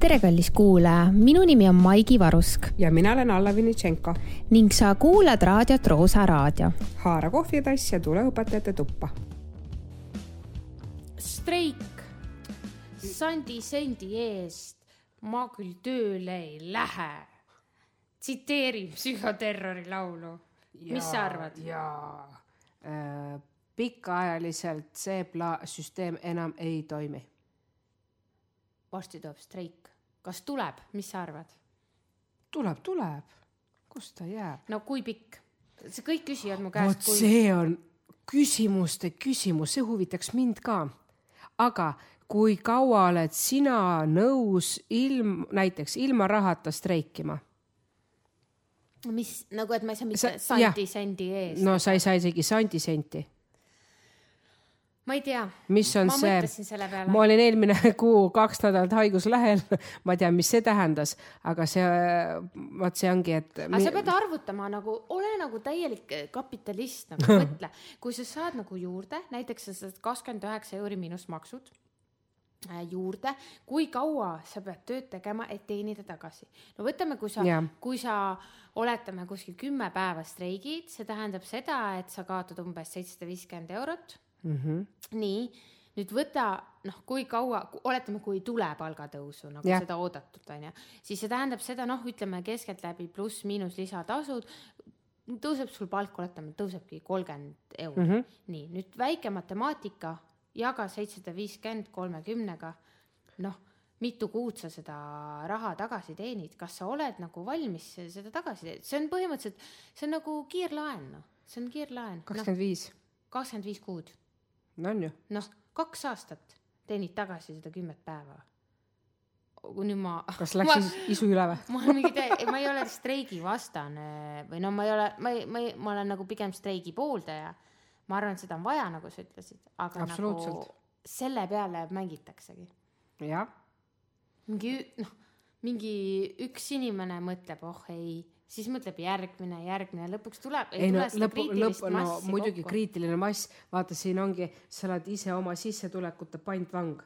tere, kallis kuulaja, minu nimi on Maigi Varusk ja mina olen Alla Vinitšenko. ning sa kuulad raadiot Roosa Raadio. haara kohvitass ja tule õpetajate tuppa. streik sandi sendi eest ma küll tööle ei lähe. tsiteerin psühhoterrori laulu. mis sa arvad? jaa äh,, pikaajaliselt see pla-, süsteem enam ei toimi. varsti tuleb streik, kas tuleb, mis sa arvad? tuleb, tuleb, kust ta jääb? no kui pikk? see kõik küsivad mu käest. vot kui... see on küsimuste küsimus, see huvitaks mind ka. aga kui kaua oled sina nõus ilm, näiteks ilma rahata streikima? mis nagu, et ma ei saa mitte sandi sendi eest? no sa ei saa isegi sandi senti ma ei tea. mis on ma see, ma olin eelmine kuu kaks nädalat haiguslehel ma tean, mis see tähendas, aga see, vot see ongi, et. aga sa pead arvutama nagu, ole nagu täielik kapitalist nagu mõtle, kui sa saad nagu juurde, näiteks sa saad kakskümmend üheksa euri miinus maksud äh, juurde, kui kaua sa pead tööd tegema, et teenida tagasi. no võtame, kui sa, kui sa oletame kuskil kümme päeva streigid, see tähendab seda, et sa kaotad umbes seitsesada viiskümmend eurot mm. -hmm. nii, nüüd võta, noh, kui kaua, oletame, kui ei tule palgatõusu nagu ja. seda oodatud, onju, siis see tähendab seda, noh, ütleme keskeltläbi pluss-miinus lisatasud tõuseb sul palk, oletame, tõusebki kolmkümmend euri mm. -hmm. nii, nüüd väike matemaatika, jaga seitsesada viiskümmend kolmekümnega, noh, mitu kuud sa seda raha tagasi teenid, kas sa oled nagu valmis seda tagasi, see on põhimõtteliselt, see on nagu kiirlaen, noh, see on kiirlaen. kakskümmend viis. kakskümmend viis kuud on ju. Noh, kaks aastat teenid tagasi seda kümmet päeva. nüüd ma. kas läks ma, isu üle või? ma olen mingi täie-, ma ei ole streigivastane või no ma ei ole, ma ei, ma ei, ma olen nagu pigem streigi pooldaja. ma arvan, et seda on vaja, nagu sa ütlesid, aga nagu selle peale mängitaksegi. jah. mingi noh, mingi üks inimene mõtleb, oh ei siis mõtleb järgmine, järgmine, lõpuks tuleb. ei no lõpu, lõpu, no muidugi kokku. kriitiline mass, vaata, siin ongi, sa oled ise oma sissetulekute pantvang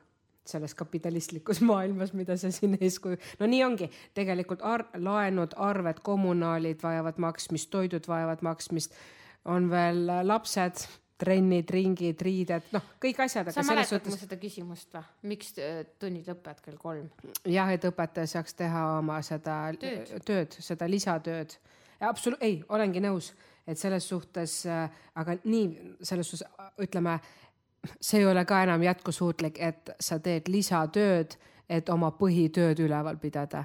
selles kapitalistlikus maailmas, mida sa siin eeskuju, no nii ongi, tegelikult ar-, laenud, arved, kommunaalid vajavad maksmist, toidud vajavad maksmist, on veel lapsed trennid, ringid, riided, noh, kõik asjad. sa mäletad suhtes... mu seda küsimust või? miks äh, tunnid lõpevad kell kolm? jah, et õpetaja saaks teha oma seda tööd, tööd, seda lisatööd. absoluut, ei, olengi nõus, et selles suhtes äh,, aga nii selles suhtes ütleme, see ei ole ka enam jätkusuutlik, et sa teed lisatööd, et oma põhitööd üleval pidada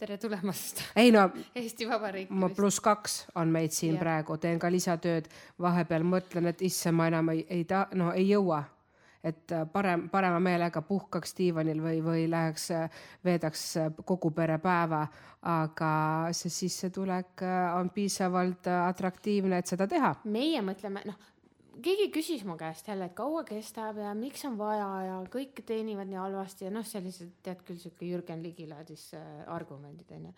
tere tulemast. ei no. Eesti Vabariiki. ma pluss kaks on meid siin ja. praegu, teen ka lisatööd, vahepeal mõtlen, et issand, ma enam ei, ei ta-, no ei jõua. et äh, parem, parema meelega puhkaks diivanil või, või läheks, äh, veedaks äh, kogu pere päeva, aga see sissetulek on piisavalt atraktiivne, et seda teha. meie mõtleme, noh keegi küsis mu käest jälle, et kaua kestab ja miks on vaja ja kõik teenivad nii halvasti ja noh, sellised tead küll sihuke Jürgen Ligi laadis äh, argumendid onju.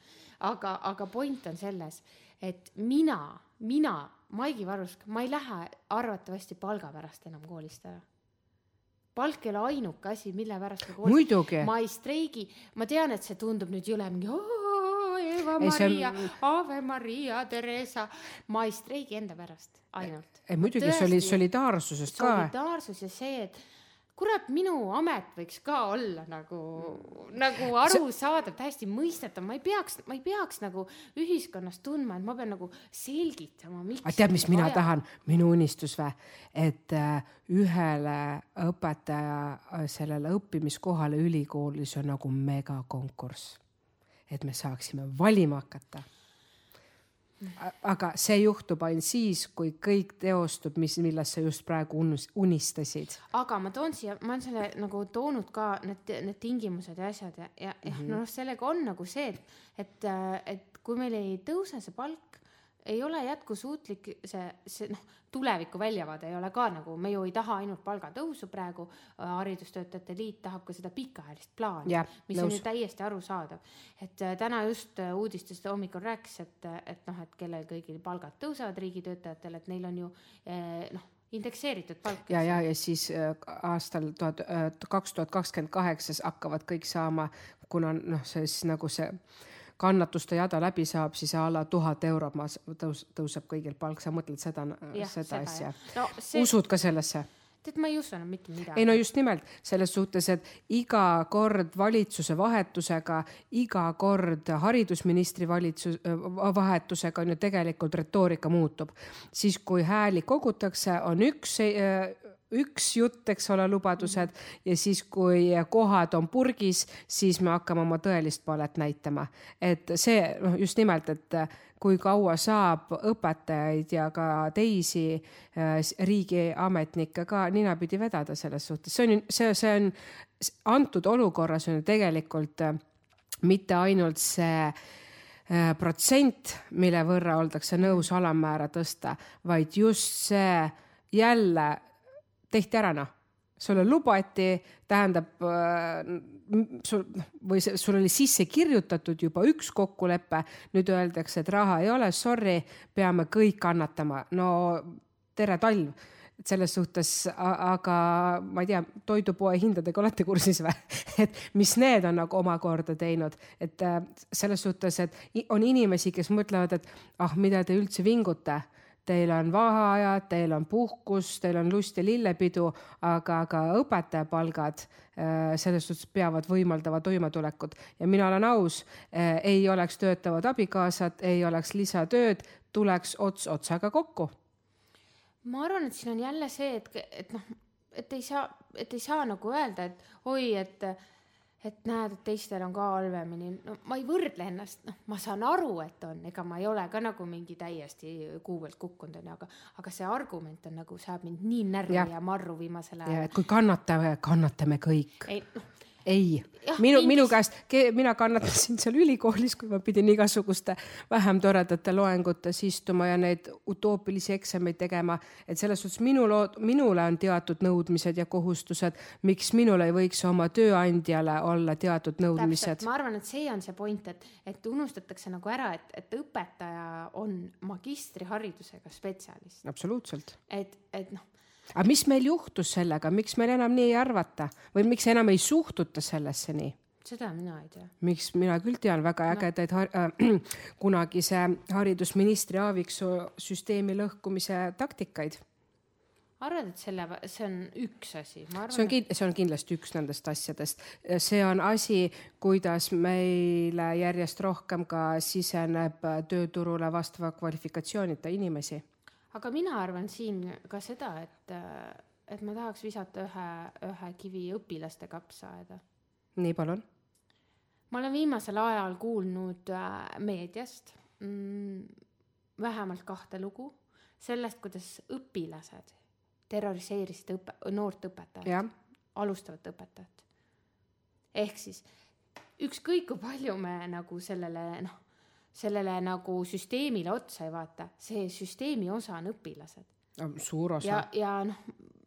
aga, aga point on selles, et mina, mina, Maigi Varusk, ma ei lähe arvatavasti palga pärast enam koolist ära palk ei ole ainuke asi, mille pärast ma koolis. ma ei streigi, ma tean, et see tundub nüüd jõle mingi Eva Maria on..., Ave Maria, Theresa. ma ei streigi enda pärast ainult. ei muidugi, see oli solidaarsusest ka. solidaarsus ja see, et kurat, minu amet võiks ka olla nagu, nagu arusaadav, täiesti mõistetav, ma ei peaks, ma ei peaks nagu ühiskonnas tundma, et ma pean nagu selgitama, miks. tead, mis mina vaja. tahan, minu unistus või, et äh, ühele õpetaja sellele õppimiskohale ülikoolis on nagu megakonkurss et me saaksime valima hakata. aga see juhtub ainult siis, kui kõik teostub, mis, millest sa just praegu unistasid. aga ma toon siia, ma olen selle nagu toonud ka need, need tingimused ja asjad ja, ja, ja mm -hmm. noh, sellega on nagu see, et, et, et kui meil ei tõuse see palk ei ole jätkusuutlik see, see noh, tuleviku väljavaade ei ole ka nagu, me ju ei taha ainult palgatõusu praegu, äh, haridustöötajate liit tahab ka seda pikaajalist plaani, mis nõus. on ju täiesti arusaadav. et äh, täna just äh, uudistest hommikul rääkis, et, et noh, et kellel kõigil palgad tõusevad, riigitöötajatel, et neil on ju noh, indekseeritud palk. ja, ja, ja siis aastal tuhat, kaks tuhat kakskümmend kaheksa hakkavad kõik saama, kuna noh, see siis nagu see kannatuste jada läbi saab, siis a la tuhat eurot maas tõus-, tõuseb kõigil palk, sa mõtled seda, seda, seda asja no,? See... usud ka sellesse? tead, ma ei usu enam mitte midagi. ei no just nimelt selles suhtes, et iga kord valitsuse vahetusega, iga kord haridusministri valitsus, vahetusega on ju tegelikult retoorika muutub. siis, kui hääli kogutakse, on üks üks jutt, eks ole, lubadused ja siis, kui kohad on purgis, siis me hakkame oma tõelist palet näitama. et see noh, just nimelt, et kui kaua saab õpetajaid ja ka teisi äh, riigiametnikke ka ninapidi vedada selles suhtes, see on, see, see on antud olukorras on ju tegelikult äh, mitte ainult see äh, protsent, mille võrra oldakse nõus alammäära tõsta, vaid just see jälle tehti ära noh. Sulle lubati, tähendab sul või sul oli sisse kirjutatud juba üks kokkulepe, nüüd öeldakse, et raha ei ole, sorry, peame kõik kannatama. no tere talv, et selles suhtes, aga ma ei tea, toidupoe hindadega olete kursis või? et mis need on nagu omakorda teinud, et äh, selles suhtes, et on inimesi, kes mõtlevad, et ah, mida te üldse vingute teil on vaheajad, teil on puhkus, teil on lust ja lillepidu, aga ka õpetaja palgad äh, selles suhtes peavad võimaldama toimetulekut ja mina olen aus, äh, ei oleks töötavat abikaasat, ei oleks lisatööd, tuleks ots otsaga kokku. ma arvan, et siin on jälle see, et, et noh, et ei saa, et ei saa nagu öelda, et oi, et et näed, et teistel on ka halvemini, no ma ei võrdle ennast, noh, ma saan aru, et on, ega ma ei ole ka nagu mingi täiesti kuu pealt kukkunud onju, aga, aga see argument on nagu, sajab mind nii närvi ja, ja marru viimasel ajal. kui kannatame, kannatame kõik. ei, noh ei, minu, minu käest, mina kannatasin seal ülikoolis, kui ma pidin igasuguste vähem toredate loengutes istuma ja neid utoopilisi eksameid tegema. et selles suhtes minul, minule on teatud nõudmised ja kohustused, miks minul ei võiks oma tööandjale olla teatud nõudmised. ma arvan, et see on see point, et, et unustatakse nagu ära, et, et õpetaja on magistriharidusega spetsialist. absoluutselt. et, et noh aga mis meil juhtus sellega, miks meil enam nii ei arvata või miks enam ei suhtuta sellesse nii? seda mina ei tea. miks, mina küll tean väga ägedaid no. äh, kunagise haridusministri Aaviksoo süsteemi lõhkumise taktikaid. arvad, et selle, see on üks asi? see on, see on kindlasti üks nendest asjadest. see on asi, kuidas meile järjest rohkem ka siseneb tööturule vastava kvalifikatsioonita inimesi aga mina arvan siin ka seda, et, et ma tahaks visata ühe, ühe kivi õpilaste kapsaaeda. nii, palun. ma olen viimasel ajal kuulnud äh, meediast mm, vähemalt kahte lugu sellest, kuidas õpilased terroriseerisid õpe-, noort õpetajat, alustavat õpetajat. ehk siis ükskõik kui palju me nagu sellele noh sellele nagu süsteemile otsa ei vaata, see süsteemi osa on õpilased. suur osa. ja, ja noh,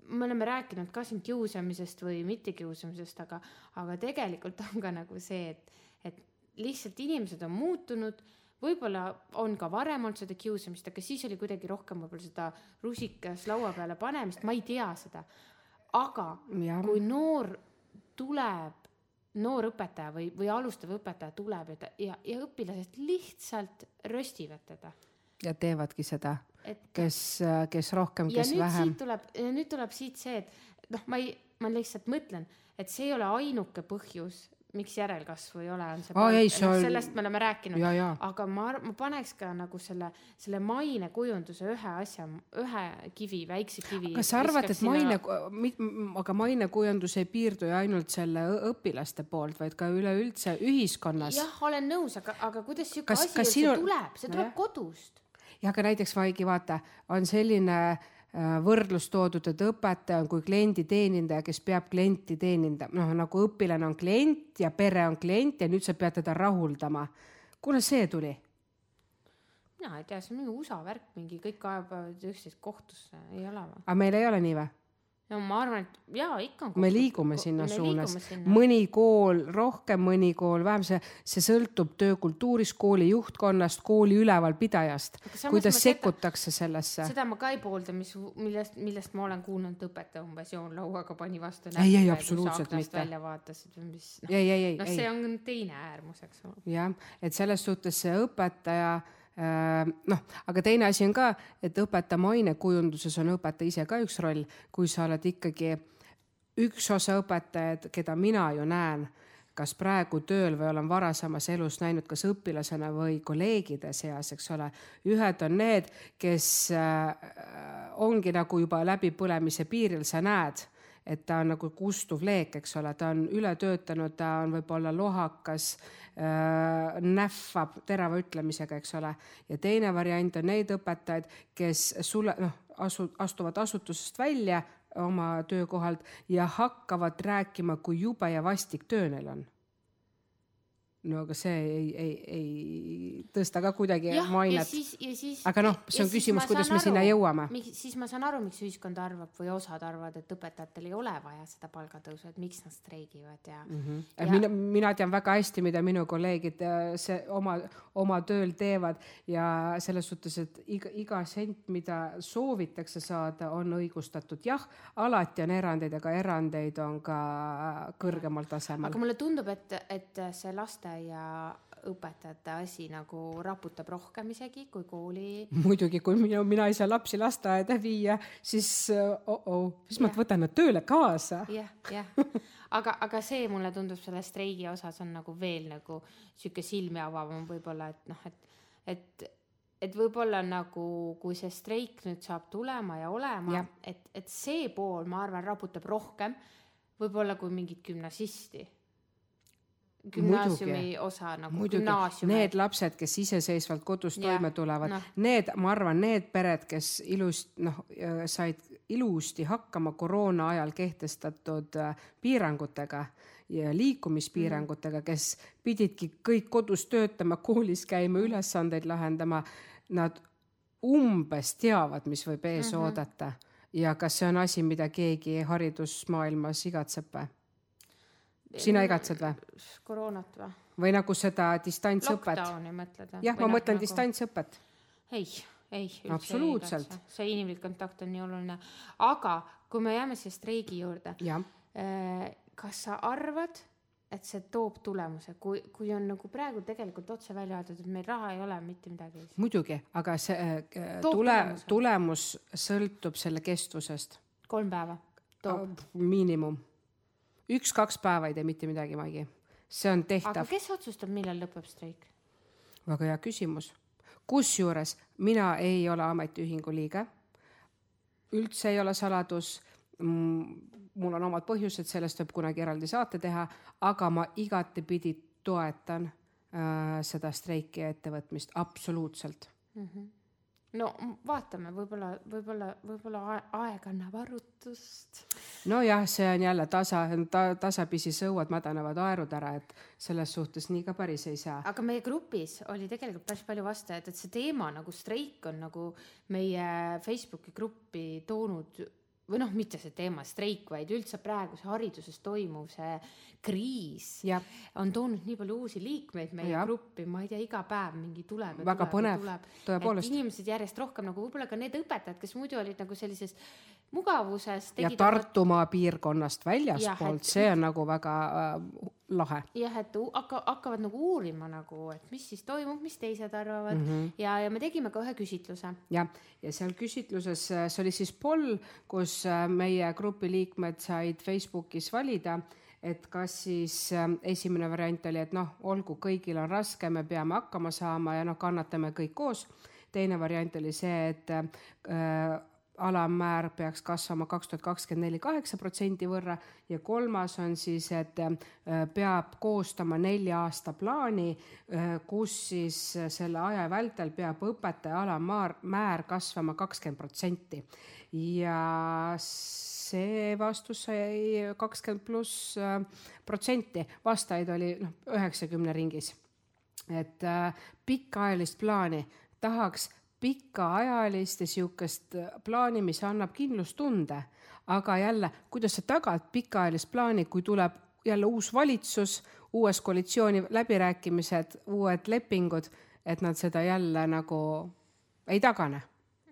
me oleme rääkinud ka siin kiusamisest või mittekiusamisest, aga, aga tegelikult on ka nagu see, et, et lihtsalt inimesed on muutunud võib-olla on ka varem olnud seda kiusamist, aga siis oli kuidagi rohkem võib-olla seda rusikas laua peale panemist, ma ei tea seda. aga ja. kui noor tuleb noor õpetaja või, või alustav õpetaja tuleb ja ja, ja õpilased lihtsalt röstivad teda. ja teevadki seda, kes, kes rohkem, kes ja vähem. tuleb, nüüd tuleb siit see, et noh, ma ei, ma lihtsalt mõtlen, et see ei ole ainuke põhjus, miks järelkasvu ei ole, on see oh,. Ei, no, sellest me oleme rääkinud, aga ma, ma paneks ka nagu selle, selle mainekujunduse ühe asja, ühe kivi, väikse kivi. kas sa arvad, et maine sina..., aga mainekujundus ei piirdu ju ainult selle õpilaste poolt, vaid ka üleüldse ühiskonnas? jah, olen nõus, aga, aga kuidas sihuke asi üldse sinu... tuleb, see tuleb ja. kodust. jah, aga näiteks Vaigi, vaata, on selline Äh, võrdlus toodud, et õpetaja on kui klienditeenindaja, kes peab klienti teenindama, noh nagu õpilane on klient ja pere on klient ja nüüd sa pead teda rahuldama. kuule, see tuli? mina ei tea, see on mingi USA värk, mingi kõik kaebavad üksteist kohtusse, ei ole või? aga meil ei ole nii või? No ma arvan, et jaa, ikka on. me liigume sinna suunas, mõni kool rohkem, mõni kool vähem, see, see sõltub töökultuurist, kooli juhtkonnast, kooli ülevalpidajast, kuidas sekkutakse sellesse. seda ma ka ei poolda, mis, millest, millest ma olen kuulnud, et õpetaja umbes joonlauaga pani vastu. ei, ei absoluutselt mitte. välja vaatasid või mis no.. ei, ei, ei. noh, see on teine äärmus, eks ole. jah, et selles suhtes see õpetaja noh, aga teine asi on ka, et õpetaja mainekujunduses on õpetaja ise ka üks roll, kui sa oled ikkagi üks osa õpetajaid, keda mina ju näen, kas praegu tööl või olen varasemas elus näinud, kas õpilasena või kolleegide seas, eks ole. ühed on need, kes äh, ongi nagu juba läbipõlemise piiril, sa näed et ta on nagu kustuv leek, eks ole, ta on üle töötanud, ta on võib-olla lohakas äh,, nähvab terava ütlemisega, eks ole. ja teine variant on neid õpetajaid, kes sulle noh, asu, astuvad asutusest välja oma töökohalt ja hakkavad rääkima, kui jube ja vastik töö neil on no aga see ei, ei, ei tõsta ka kuidagi ja, mainet. aga noh, see on küsimus, kuidas me aru, sinna jõuame. siis ma saan aru, miks ühiskond arvab või osad arvavad, et õpetajatel ei ole vaja seda palgatõusu, et miks nad streigivad ja mm. -hmm. Ja... mina, mina tean väga hästi, mida minu kolleegid äh, see oma, oma tööl teevad ja selles suhtes, et iga, iga sent, mida soovitakse saada, on õigustatud. jah, alati on erandeid, aga erandeid on ka kõrgemal tasemel. aga mulle tundub, et, et see laste lasteaia õpetajate asi nagu raputab rohkem isegi kui kooli. muidugi, kui mina, mina ei saa lapsi lasteaeda viia, siis oh-oh, siis ma võtan nad tööle kaasa. jah, jah, aga, aga see mulle tundub selle streigi osas on nagu veel nagu sihuke silmi avavam võib-olla, et noh, et, et et võib-olla nagu, kui see streik nüüd saab tulema ja olema, et, et see pool, ma arvan, raputab rohkem võib-olla kui mingit gümnasisti gümnaasiumi muidugi, osa nagu gümnaasiumi. Need lapsed, kes iseseisvalt kodus ja, toime tulevad no., need, ma arvan, need pered, kes ilust noh, said ilusti hakkama koroona ajal kehtestatud äh, piirangutega ja liikumispiirangutega, kes pididki kõik kodus töötama, koolis käima, ülesandeid lahendama. Nad umbes teavad, mis võib ees mm -hmm. oodata ja kas see on asi, mida keegi haridusmaailmas igatseb või? Sina igatsed või? koroonat või? või nagu seda distantsõpet? Lockdowni mõtled või? jah, ma noh, mõtlen nagu... distantsõpet. ei, ei. absoluutselt. see inimlik kontakt on nii oluline, aga kui me jääme siia streigi juurde. Äh, kas sa arvad, et see toob tulemuse, kui, kui on nagu praegu tegelikult otse välja öeldud, et meil raha ei ole mitte midagi. muidugi, aga see äh, tule, tulemus sõltub selle kestvusest. kolm päeva toob? miinimum üks-kaks päeva ei tee mitte midagi, Maigi. see on tehtav. aga kes otsustab, millal lõpeb streik? väga hea küsimus. kusjuures mina ei ole ametiühingu liige. üldse ei ole saladus. mul on omad põhjused, sellest võib kunagi eraldi saate teha, aga ma igatepidi toetan äh, seda streiki ja ettevõtmist absoluutselt mm. -hmm no vaatame, võib-olla, võib-olla, võib-olla aeg annab arutust. nojah, see on jälle tasa ta,, tasapisi sõuad mädanevad aerud ära, et selles suhtes nii ka päris ei saa. aga meie grupis oli tegelikult päris palju vastajaid, et see teema nagu streik on nagu meie Facebooki gruppi toonud või noh, mitte see teema streik, vaid üldse praeguse hariduses toimuv see kriis ja. on toonud nii palju uusi liikmeid meie ja. gruppi, ma ei tea, iga päev mingi tuleb. väga tuleb, põnev, tõepoolest. inimesed järjest rohkem nagu võib-olla ka need õpetajad, kes muidu olid nagu sellises mugavuses. ja Tartumaa piirkonnast väljaspoolt, see on nagu väga äh, lahe. jah, et hakka, hakkavad nagu uurima nagu, et mis siis toimub, mis teised arvavad mm -hmm. ja, ja me tegime ka ühe küsitluse. jah, ja seal küsitluses, äh, see oli siis poll, kus äh, meie grupi liikmed said Facebookis valida et kas siis äh, esimene variant oli, et noh, olgu, kõigil on raske, me peame hakkama saama ja noh, kannatame kõik koos. teine variant oli see, et äh, alammäär peaks kasvama kaks tuhat kakskümmend neli kaheksa protsendi võrra ja kolmas on siis, et äh, peab koostama nelja aasta plaani, äh, kus siis selle aja vältel peab õpetaja alammäär, määr kasvama kakskümmend protsenti. ja see vastus sai kakskümmend pluss äh, protsenti, vastajaid oli noh, üheksakümne ringis. et pikaajalist plaani tahaks pikaajalist ja sihukest plaani, mis annab kindlustunde. aga jälle, kuidas sa tagad pikaajalist plaani, kui tuleb jälle uus valitsus, uues koalitsiooni läbirääkimised, uued lepingud, et nad seda jälle nagu ei tagane?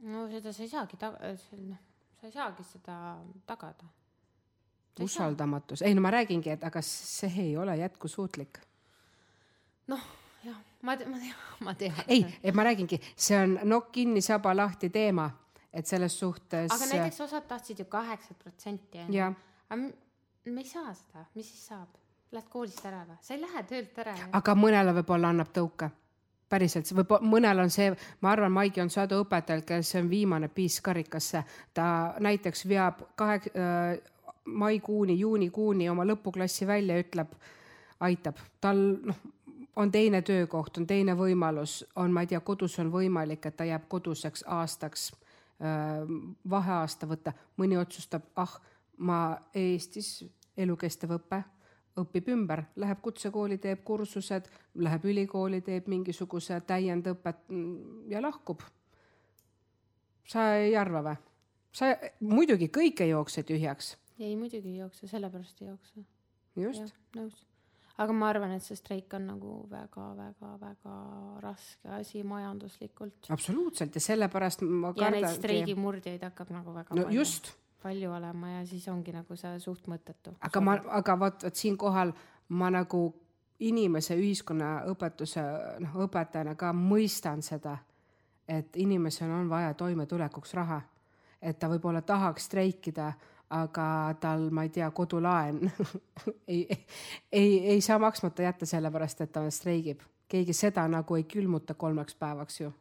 no seda sa ei saagi taga-, noh, sa ei saagi seda tagada. usaldamatus, ei no ma räägingi, et aga see ei ole jätkusuutlik. noh, jah, ma, tean, ma tean. ei, et ma räägingi, see on nokk kinni, saba lahti teema, et selles suhtes. aga näiteks osad tahtsid ju kaheksat protsenti onju. aga me ei saa seda, mis siis saab? Lähed koolist ära või? sa ei lähe töölt ära. aga mõnele võib-olla annab tõuke päriselt, see võib, mõnel on see, ma arvan, Maigi on sadu õpetajal, kes on viimane piisk karikasse, ta näiteks veab kahe äh,, maikuuni, juunikuuni oma lõpuklassi välja, ütleb, aitab, tal noh, on teine töökoht, on teine võimalus, on, ma ei tea, kodus on võimalik, et ta jääb koduseks aastaks vaheaasta võtta, mõni otsustab, ah, ma Eestis elukestev õpe õpib ümber, läheb kutsekooli, teeb kursused, läheb ülikooli, teeb mingisuguse täiendõpet ja lahkub. sa ei arva või? sa muidugi kõik ei jookse tühjaks. ei, muidugi ei jookse, sellepärast ei jookse. just. nõus. Aga ma arvan, et see streik on nagu väga-väga-väga raske asi majanduslikult. absoluutselt ja sellepärast ma kardan. ja neid streigimurdjaid hakkab nagu väga no, palju. just palju olema ja siis ongi nagu see suht mõttetu. aga ma, aga vot, vot siinkohal ma nagu inimese ühiskonnaõpetuse noh, õpetajana ka mõistan seda, et inimesel on vaja toimetulekuks raha. et ta võib-olla tahaks streikida, aga tal, ma ei tea, kodulaen ei, ei, ei saa maksmata jätta, sellepärast et ta streigib. keegi seda nagu ei külmuta kolmeks päevaks ju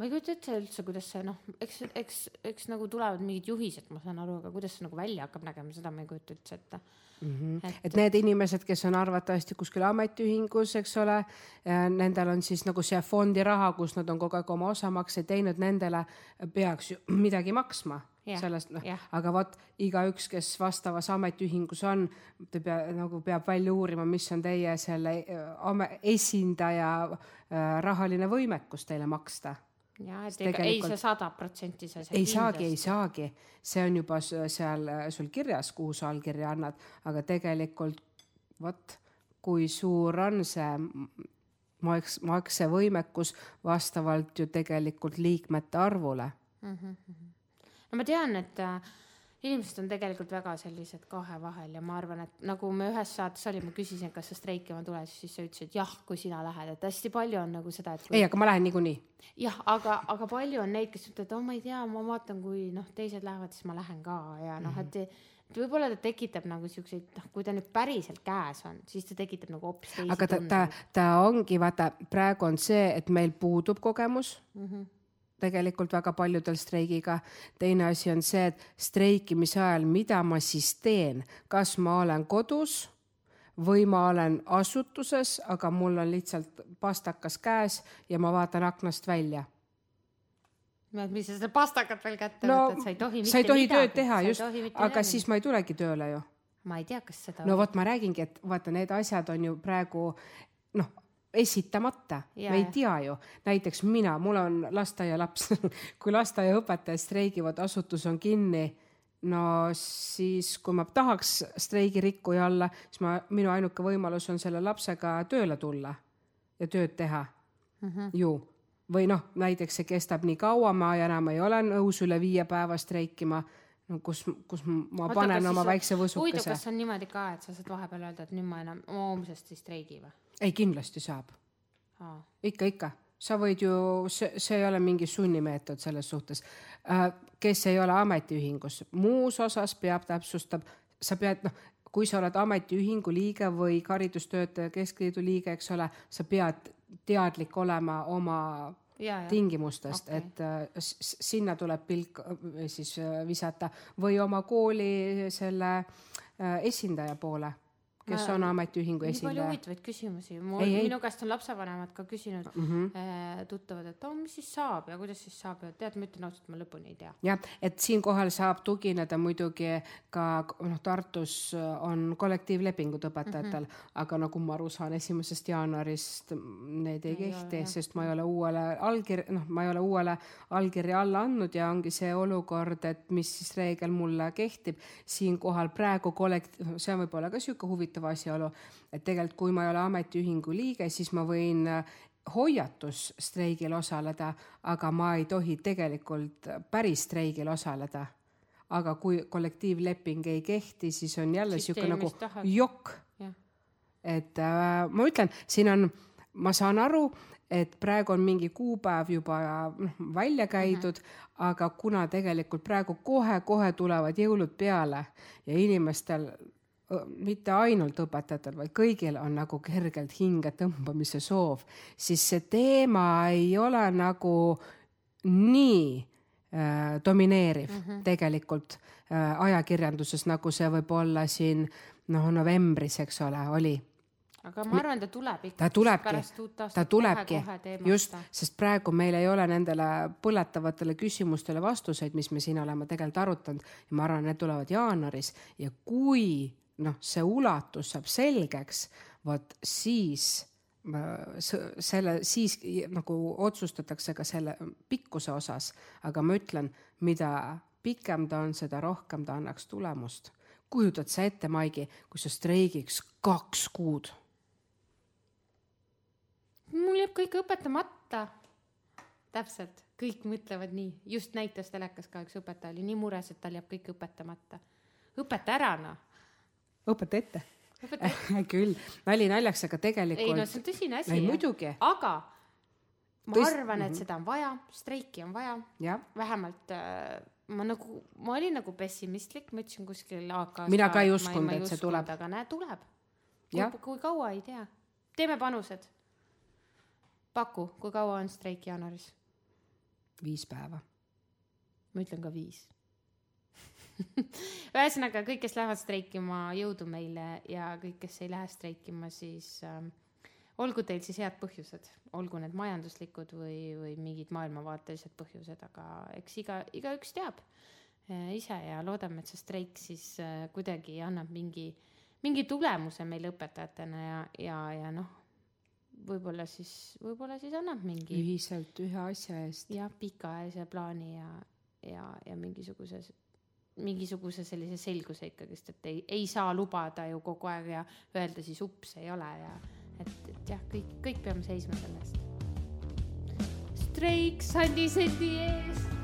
ma ei kujuta ette üldse, kuidas see noh, eks, eks, eks nagu tulevad mingid juhised, ma saan aru, aga kuidas see nagu välja hakkab nägema, seda ma ei kujuta üldse ette mm. -hmm. et, et need inimesed, kes on arvatavasti kuskil ametiühingus, eks ole, nendel on siis nagu see fondi raha, kus nad on kogu aeg oma osamakseid teinud, nendele peaks ju midagi maksma Yeah, sellest noh yeah., aga vot igaüks, kes vastavas ametiühingus on, ta pea nagu peab välja uurima, mis on teie selle äh, esindaja äh, rahaline võimekus teile maksta ja et ega ei see sada protsenti sa ei saagi, ei saagi, see on juba seal sul kirjas, kuhu sa allkirja annad, aga tegelikult vot kui suur on see maks, maksevõimekus vastavalt ju tegelikult liikmete arvule mm. -hmm. No ma tean, et äh, inimesed on tegelikult väga sellised kahe vahel ja ma arvan, et nagu me ühes saates oli, ma küsisin, kas sa streikima tuled, siis sa ütlesid jah, kui sina lähed, et hästi palju on nagu seda, et kui.... ei, aga ma lähen niikuinii. jah, aga, aga palju on neid, kes ütlevad, oh, ma ei tea, ma vaatan, kui noh, teised lähevad, siis ma lähen ka. Ja noh, et et võib-olla ta tekitab nagu siukseid, noh, kui ta nüüd päriselt käes on, siis ta tekitab nagu hoopis teisi aga ta, ta, ta ongi, vaata, praegu on see, et meil puudub kogemus. Mm. -hmm tegelikult väga paljudel streigiga. teine asi on see, et streikimise ajal, mida ma siis teen, kas ma olen kodus või ma olen asutuses, aga mul on lihtsalt pastakas käes ja ma vaatan aknast välja mis sa seda pastakat veel kätte no, võtad, sa ei tohi mitte sa ei tohi midagi. tööd teha, just, aga midagi. siis ma ei tulegi tööle ju. ma ei tea, kas seda. no vot, ma räägingi, et vaata, need asjad on ju praegu noh, esitamata, me ei tea ju. näiteks mina, mul on lasteaialaps kui lasteaiaõpetajad streigivad, asutus on kinni, no siis, kui ma tahaks streigirikkuja olla, siis ma, minu ainuke võimalus on selle lapsega tööle tulla ja tööd teha mm. -hmm. ju või noh, näiteks see kestab nii kaua, ma enam ei ole nõus üle viie päeva streikima no kus, kus ma Oota, panen oma väikse võsukese. huvitav, kas on niimoodi ka, et sa saad vahepeal öelda, et nüüd ma enam homsest ei streigi või? Ei, kindlasti saab. ikka, ikka, sa võid ju, see, see ei ole mingi sunnimeetod selles suhtes. Äh, kes ei ole ametiühingus, muus osas peab, täpsustab, sa pead, noh, kui sa oled ametiühingu liige või haridustöötaja keskliidu liige, eks ole, sa pead teadlik olema oma ja, ja. tingimustest okay., et äh, sinna tuleb pilk siis äh, visata või oma kooli selle esindaja poole kes ma, on ametiühingu esindaja. nii palju huvitavaid küsimusi, minu käest on lapsevanemad ka küsinud mm -hmm. tuttavad, et oh, mis siis saab ja kuidas siis saab ja tead, ma ütlen ausalt, ma lõpuni ei tea. jah, et siinkohal saab tugineda muidugi ka noh, Tartus on kollektiivlepingud õpetajatel mm, -hmm. aga nagu ma aru saan, esimesest jaanuarist need ei, ei kehti, sest ma ei ole uuele allkirja, noh, ma ei ole uuele allkirja alla andnud ja ongi see olukord, et mis siis reegel mulle kehtib. siinkohal praegu kollekt-, see on võib-olla ka sihuke huvitav asjaolu, et tegelikult kui ma ei ole ametiühingu liige, siis ma võin äh, hoiatusstreigil osaleda, aga ma ei tohi tegelikult päris streigil osaleda. aga kui kollektiivleping ei kehti, siis on jälle sihuke nagu jokk. et äh, ma ütlen, siin on, ma saan aru, et praegu on mingi kuupäev juba noh välja käidud mm, -hmm. aga kuna tegelikult praegu kohe-kohe tulevad jõulud peale ja inimestel mitte ainult õpetajatel, vaid kõigil on nagu kergelt hinge tõmbamise soov, siis see teema ei ole nagu nii äh, domineeriv mm -hmm. tegelikult äh, ajakirjanduses, nagu see võib olla siin noh, novembris, eks ole, oli. Aga ma arvan, ta tuleb ikka. ta tulebki, ta tulebki, just, sest praegu meil ei ole nendele põletavatele küsimustele vastuseid, mis me siin oleme tegelikult arutanud. Ja ma arvan, need tulevad jaanuaris. Ja kui noh, see ulatus saab selgeks, vot siis selle, siis nagu otsustatakse ka selle pikkuse osas, aga ma ütlen, mida pikem ta on, seda rohkem ta annaks tulemust. kujutad sa ette, Maigi, kui sa streigiks kaks kuud mul jääb kõik õpetamata. täpselt, kõik mõtlevad nii, just näitas telekas ka üks õpetaja oli nii mures, et tal jääb kõik õpetamata. õpeta ära noh. Õpeta ette. küll, nali naljaks, aga tegelikult. ei no see on tõsine asi. muidugi. aga ma Tõs... arvan, et mhm. seda on vaja, streiki on vaja. vähemalt äh, ma nagu, ma olin nagu pessimistlik, ma ütlesin kuskil AK-s. mina ka ei uskunud, et see tuleb. aga näe, tuleb. kui, kui kaua ei tea, teeme panused paku, kui kaua on streik jaanuaris? viis päeva. ma ütlen ka viis ühesõnaga kõik, kes lähevad streikima, jõudu meile ja kõik, kes ei lähe streikima, siis äh, olgu teil siis head põhjused, olgu need majanduslikud või, või mingid maailmavaatelised põhjused, aga eks iga, igaüks teab äh, ise ja loodame, et see streik siis äh, kuidagi annab mingi, mingi tulemuse meile õpetajatena ja, ja, ja noh, võib-olla siis, võib-olla siis annab mingi. ühiselt ühe asja eest. jah, pikaajalise plaani ja, ja, ja mingisuguse, mingisuguse sellise selguse ikkagist, et ei, ei saa lubada ju kogu aeg ja öelda siis ups, ei ole ja et, et jah, kõik, kõik peame seisma selle eest. streik Sandi Sendi eest